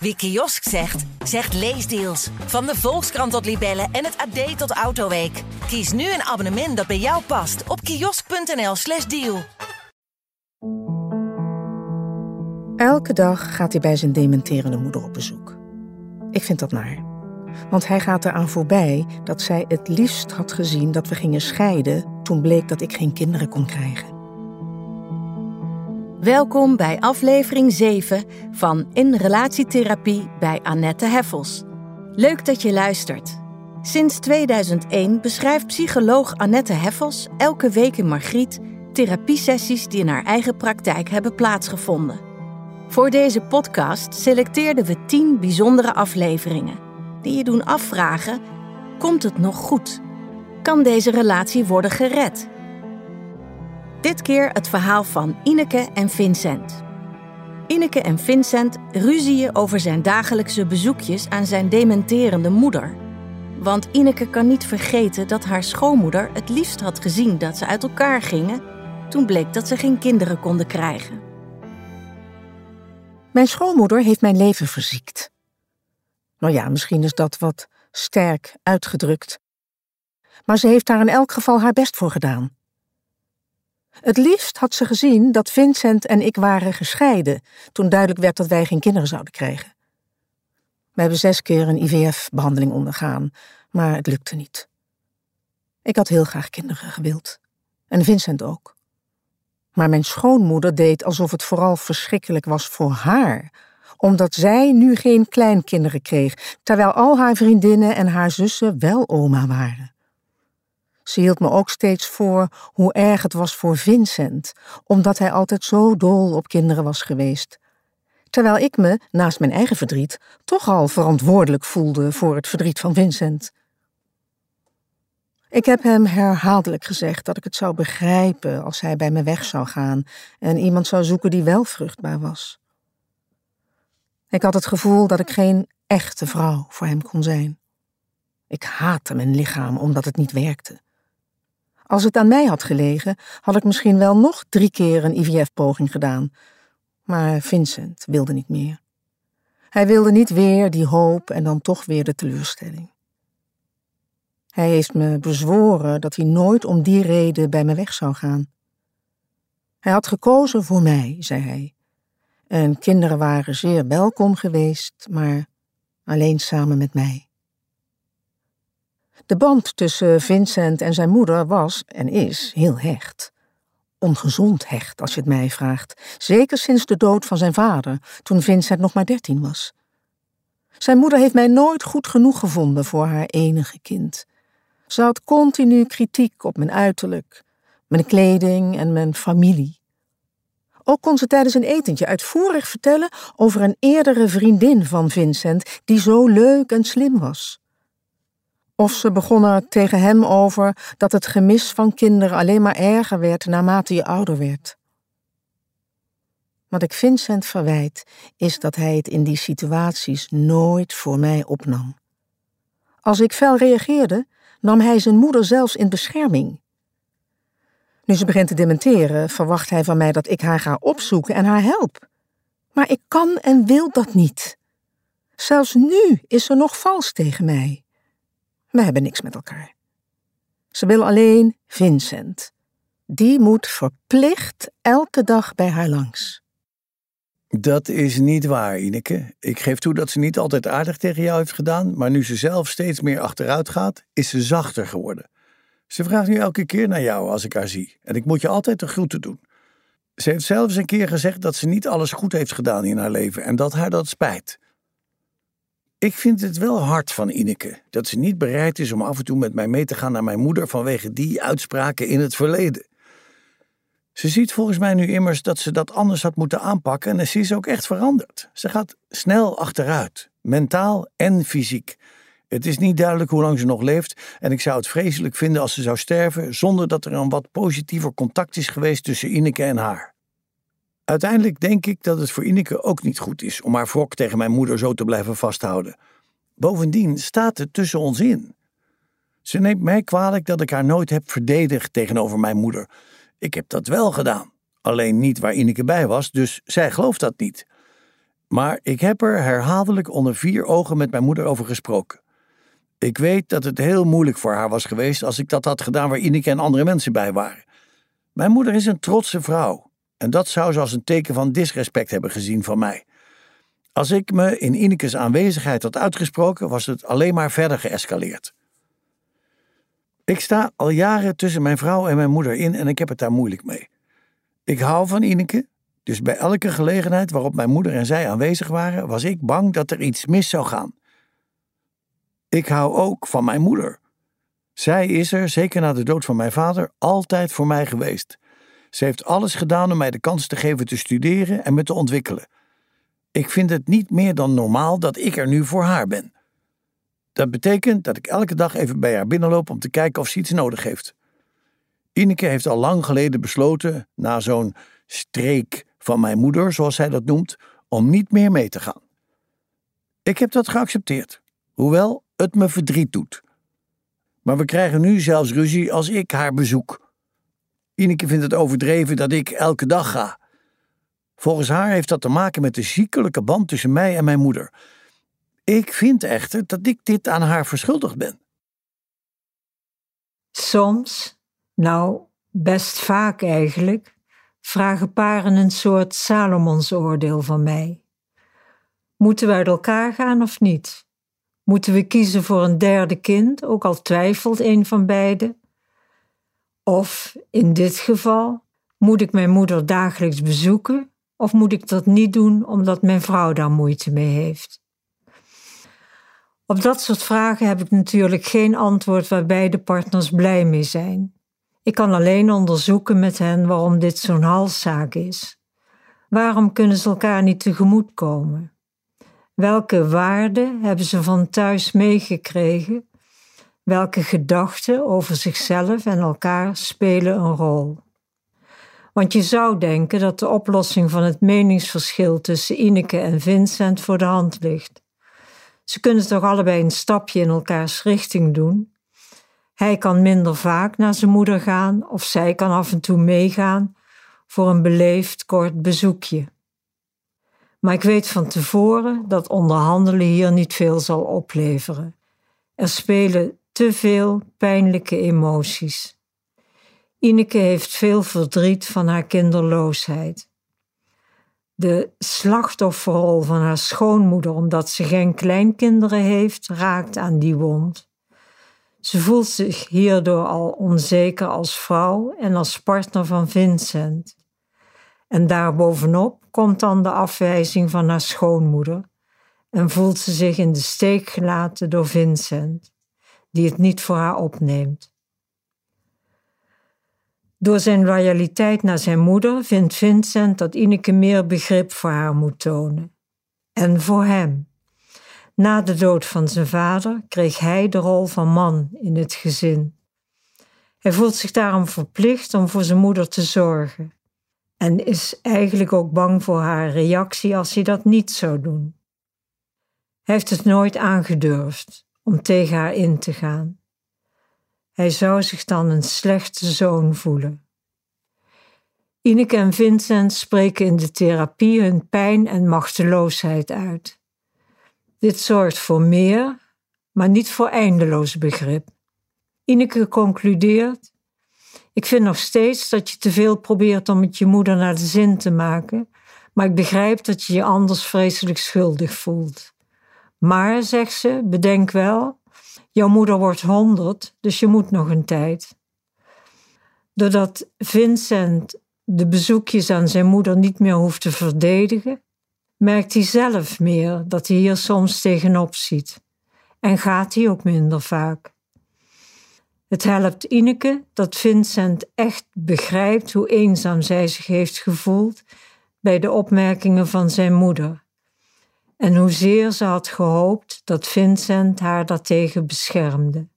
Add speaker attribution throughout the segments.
Speaker 1: Wie kiosk zegt, zegt leesdeals. Van de Volkskrant tot Libellen en het AD tot Autoweek. Kies nu een abonnement dat bij jou past op kiosk.nl/slash deal.
Speaker 2: Elke dag gaat hij bij zijn dementerende moeder op bezoek. Ik vind dat naar. Want hij gaat eraan voorbij dat zij het liefst had gezien dat we gingen scheiden toen bleek dat ik geen kinderen kon krijgen.
Speaker 3: Welkom bij aflevering 7 van In Relatietherapie bij Annette Heffels. Leuk dat je luistert. Sinds 2001 beschrijft psycholoog Annette Heffels elke week in Margriet therapiesessies die in haar eigen praktijk hebben plaatsgevonden. Voor deze podcast selecteerden we 10 bijzondere afleveringen die je doen afvragen: komt het nog goed? Kan deze relatie worden gered? Dit keer het verhaal van Ineke en Vincent. Ineke en Vincent ruzieën over zijn dagelijkse bezoekjes aan zijn dementerende moeder. Want Ineke kan niet vergeten dat haar schoonmoeder het liefst had gezien dat ze uit elkaar gingen toen bleek dat ze geen kinderen konden krijgen.
Speaker 2: Mijn schoonmoeder heeft mijn leven verziekt. Nou ja, misschien is dat wat sterk uitgedrukt. Maar ze heeft daar in elk geval haar best voor gedaan. Het liefst had ze gezien dat Vincent en ik waren gescheiden toen duidelijk werd dat wij geen kinderen zouden krijgen. We hebben zes keer een IVF-behandeling ondergaan, maar het lukte niet. Ik had heel graag kinderen gewild. En Vincent ook. Maar mijn schoonmoeder deed alsof het vooral verschrikkelijk was voor haar, omdat zij nu geen kleinkinderen kreeg, terwijl al haar vriendinnen en haar zussen wel oma waren. Ze hield me ook steeds voor hoe erg het was voor Vincent, omdat hij altijd zo dol op kinderen was geweest. Terwijl ik me, naast mijn eigen verdriet, toch al verantwoordelijk voelde voor het verdriet van Vincent. Ik heb hem herhaaldelijk gezegd dat ik het zou begrijpen als hij bij me weg zou gaan en iemand zou zoeken die wel vruchtbaar was. Ik had het gevoel dat ik geen echte vrouw voor hem kon zijn. Ik haatte mijn lichaam omdat het niet werkte. Als het aan mij had gelegen, had ik misschien wel nog drie keer een IVF-poging gedaan. Maar Vincent wilde niet meer. Hij wilde niet weer die hoop en dan toch weer de teleurstelling. Hij heeft me bezworen dat hij nooit om die reden bij me weg zou gaan. Hij had gekozen voor mij, zei hij. En kinderen waren zeer welkom geweest, maar alleen samen met mij. De band tussen Vincent en zijn moeder was en is heel hecht. Ongezond hecht, als je het mij vraagt. Zeker sinds de dood van zijn vader, toen Vincent nog maar dertien was. Zijn moeder heeft mij nooit goed genoeg gevonden voor haar enige kind. Ze had continu kritiek op mijn uiterlijk, mijn kleding en mijn familie. Ook kon ze tijdens een etentje uitvoerig vertellen over een eerdere vriendin van Vincent die zo leuk en slim was. Of ze begonnen tegen hem over dat het gemis van kinderen alleen maar erger werd naarmate je ouder werd. Wat ik Vincent verwijt, is dat hij het in die situaties nooit voor mij opnam. Als ik fel reageerde, nam hij zijn moeder zelfs in bescherming. Nu ze begint te dementeren, verwacht hij van mij dat ik haar ga opzoeken en haar help. Maar ik kan en wil dat niet. Zelfs nu is ze nog vals tegen mij. We hebben niks met elkaar. Ze wil alleen Vincent. Die moet verplicht elke dag bij haar langs.
Speaker 4: Dat is niet waar, Ineke. Ik geef toe dat ze niet altijd aardig tegen jou heeft gedaan, maar nu ze zelf steeds meer achteruit gaat, is ze zachter geworden. Ze vraagt nu elke keer naar jou als ik haar zie, en ik moet je altijd de groeten doen. Ze heeft zelfs een keer gezegd dat ze niet alles goed heeft gedaan in haar leven en dat haar dat spijt. Ik vind het wel hard van Ineke dat ze niet bereid is om af en toe met mij mee te gaan naar mijn moeder vanwege die uitspraken in het verleden. Ze ziet volgens mij nu immers dat ze dat anders had moeten aanpakken en ze is ook echt veranderd. Ze gaat snel achteruit, mentaal en fysiek. Het is niet duidelijk hoe lang ze nog leeft en ik zou het vreselijk vinden als ze zou sterven zonder dat er een wat positiever contact is geweest tussen Ineke en haar. Uiteindelijk denk ik dat het voor Ineke ook niet goed is om haar wrok tegen mijn moeder zo te blijven vasthouden. Bovendien staat het tussen ons in. Ze neemt mij kwalijk dat ik haar nooit heb verdedigd tegenover mijn moeder. Ik heb dat wel gedaan, alleen niet waar Ineke bij was, dus zij gelooft dat niet. Maar ik heb er herhaaldelijk onder vier ogen met mijn moeder over gesproken. Ik weet dat het heel moeilijk voor haar was geweest als ik dat had gedaan waar Ineke en andere mensen bij waren. Mijn moeder is een trotse vrouw en dat zou ze als een teken van disrespect hebben gezien van mij. Als ik me in Inekes aanwezigheid had uitgesproken, was het alleen maar verder geëscaleerd. Ik sta al jaren tussen mijn vrouw en mijn moeder in en ik heb het daar moeilijk mee. Ik hou van Ineke, dus bij elke gelegenheid waarop mijn moeder en zij aanwezig waren, was ik bang dat er iets mis zou gaan. Ik hou ook van mijn moeder. Zij is er, zeker na de dood van mijn vader, altijd voor mij geweest. Ze heeft alles gedaan om mij de kans te geven te studeren en me te ontwikkelen. Ik vind het niet meer dan normaal dat ik er nu voor haar ben. Dat betekent dat ik elke dag even bij haar binnenloop om te kijken of ze iets nodig heeft. Ineke heeft al lang geleden besloten, na zo'n streek van mijn moeder, zoals zij dat noemt, om niet meer mee te gaan. Ik heb dat geaccepteerd, hoewel het me verdriet doet. Maar we krijgen nu zelfs ruzie als ik haar bezoek. Ineke vindt het overdreven dat ik elke dag ga. Volgens haar heeft dat te maken met de ziekelijke band tussen mij en mijn moeder. Ik vind echter dat ik dit aan haar verschuldigd ben.
Speaker 5: Soms, nou best vaak eigenlijk, vragen paren een soort Salomonsoordeel van mij. Moeten we uit elkaar gaan of niet? Moeten we kiezen voor een derde kind, ook al twijfelt een van beiden? Of in dit geval, moet ik mijn moeder dagelijks bezoeken of moet ik dat niet doen omdat mijn vrouw daar moeite mee heeft? Op dat soort vragen heb ik natuurlijk geen antwoord waar beide partners blij mee zijn. Ik kan alleen onderzoeken met hen waarom dit zo'n halszaak is. Waarom kunnen ze elkaar niet tegemoetkomen? Welke waarden hebben ze van thuis meegekregen? Welke gedachten over zichzelf en elkaar spelen een rol? Want je zou denken dat de oplossing van het meningsverschil tussen Ineke en Vincent voor de hand ligt. Ze kunnen toch allebei een stapje in elkaars richting doen. Hij kan minder vaak naar zijn moeder gaan of zij kan af en toe meegaan voor een beleefd kort bezoekje. Maar ik weet van tevoren dat onderhandelen hier niet veel zal opleveren. Er spelen te veel pijnlijke emoties. Ineke heeft veel verdriet van haar kinderloosheid. De slachtofferrol van haar schoonmoeder, omdat ze geen kleinkinderen heeft, raakt aan die wond. Ze voelt zich hierdoor al onzeker als vrouw en als partner van Vincent. En daarbovenop komt dan de afwijzing van haar schoonmoeder en voelt ze zich in de steek gelaten door Vincent, die het niet voor haar opneemt. Door zijn loyaliteit naar zijn moeder vindt Vincent dat Ineke meer begrip voor haar moet tonen. En voor hem. Na de dood van zijn vader kreeg hij de rol van man in het gezin. Hij voelt zich daarom verplicht om voor zijn moeder te zorgen en is eigenlijk ook bang voor haar reactie als hij dat niet zou doen. Hij heeft het nooit aangedurfd om tegen haar in te gaan. Hij zou zich dan een slechte zoon voelen. Ineke en Vincent spreken in de therapie hun pijn en machteloosheid uit. Dit zorgt voor meer, maar niet voor eindeloos begrip. Ineke concludeert: Ik vind nog steeds dat je te veel probeert om het je moeder naar de zin te maken, maar ik begrijp dat je je anders vreselijk schuldig voelt. Maar, zegt ze, bedenk wel, jouw moeder wordt honderd, dus je moet nog een tijd. Doordat Vincent de bezoekjes aan zijn moeder niet meer hoeft te verdedigen, merkt hij zelf meer dat hij hier soms tegenop ziet en gaat hij ook minder vaak. Het helpt Ineke dat Vincent echt begrijpt hoe eenzaam zij zich heeft gevoeld bij de opmerkingen van zijn moeder en hoezeer ze had gehoopt dat Vincent haar daartegen beschermde.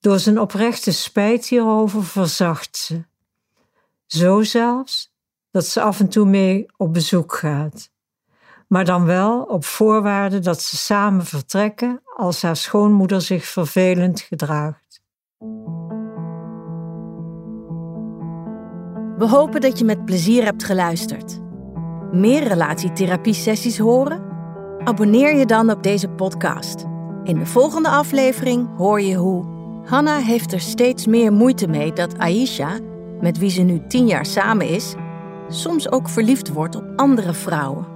Speaker 5: Door zijn oprechte spijt hierover verzacht ze. Zo zelfs dat ze af en toe mee op bezoek gaat. Maar dan wel op voorwaarde dat ze samen vertrekken als haar schoonmoeder zich vervelend gedraagt.
Speaker 3: We hopen dat je met plezier hebt geluisterd. Meer relatietherapie-sessies horen? Abonneer je dan op deze podcast. In de volgende aflevering hoor je hoe Hanna heeft er steeds meer moeite mee dat Aisha, met wie ze nu tien jaar samen is, soms ook verliefd wordt op andere vrouwen.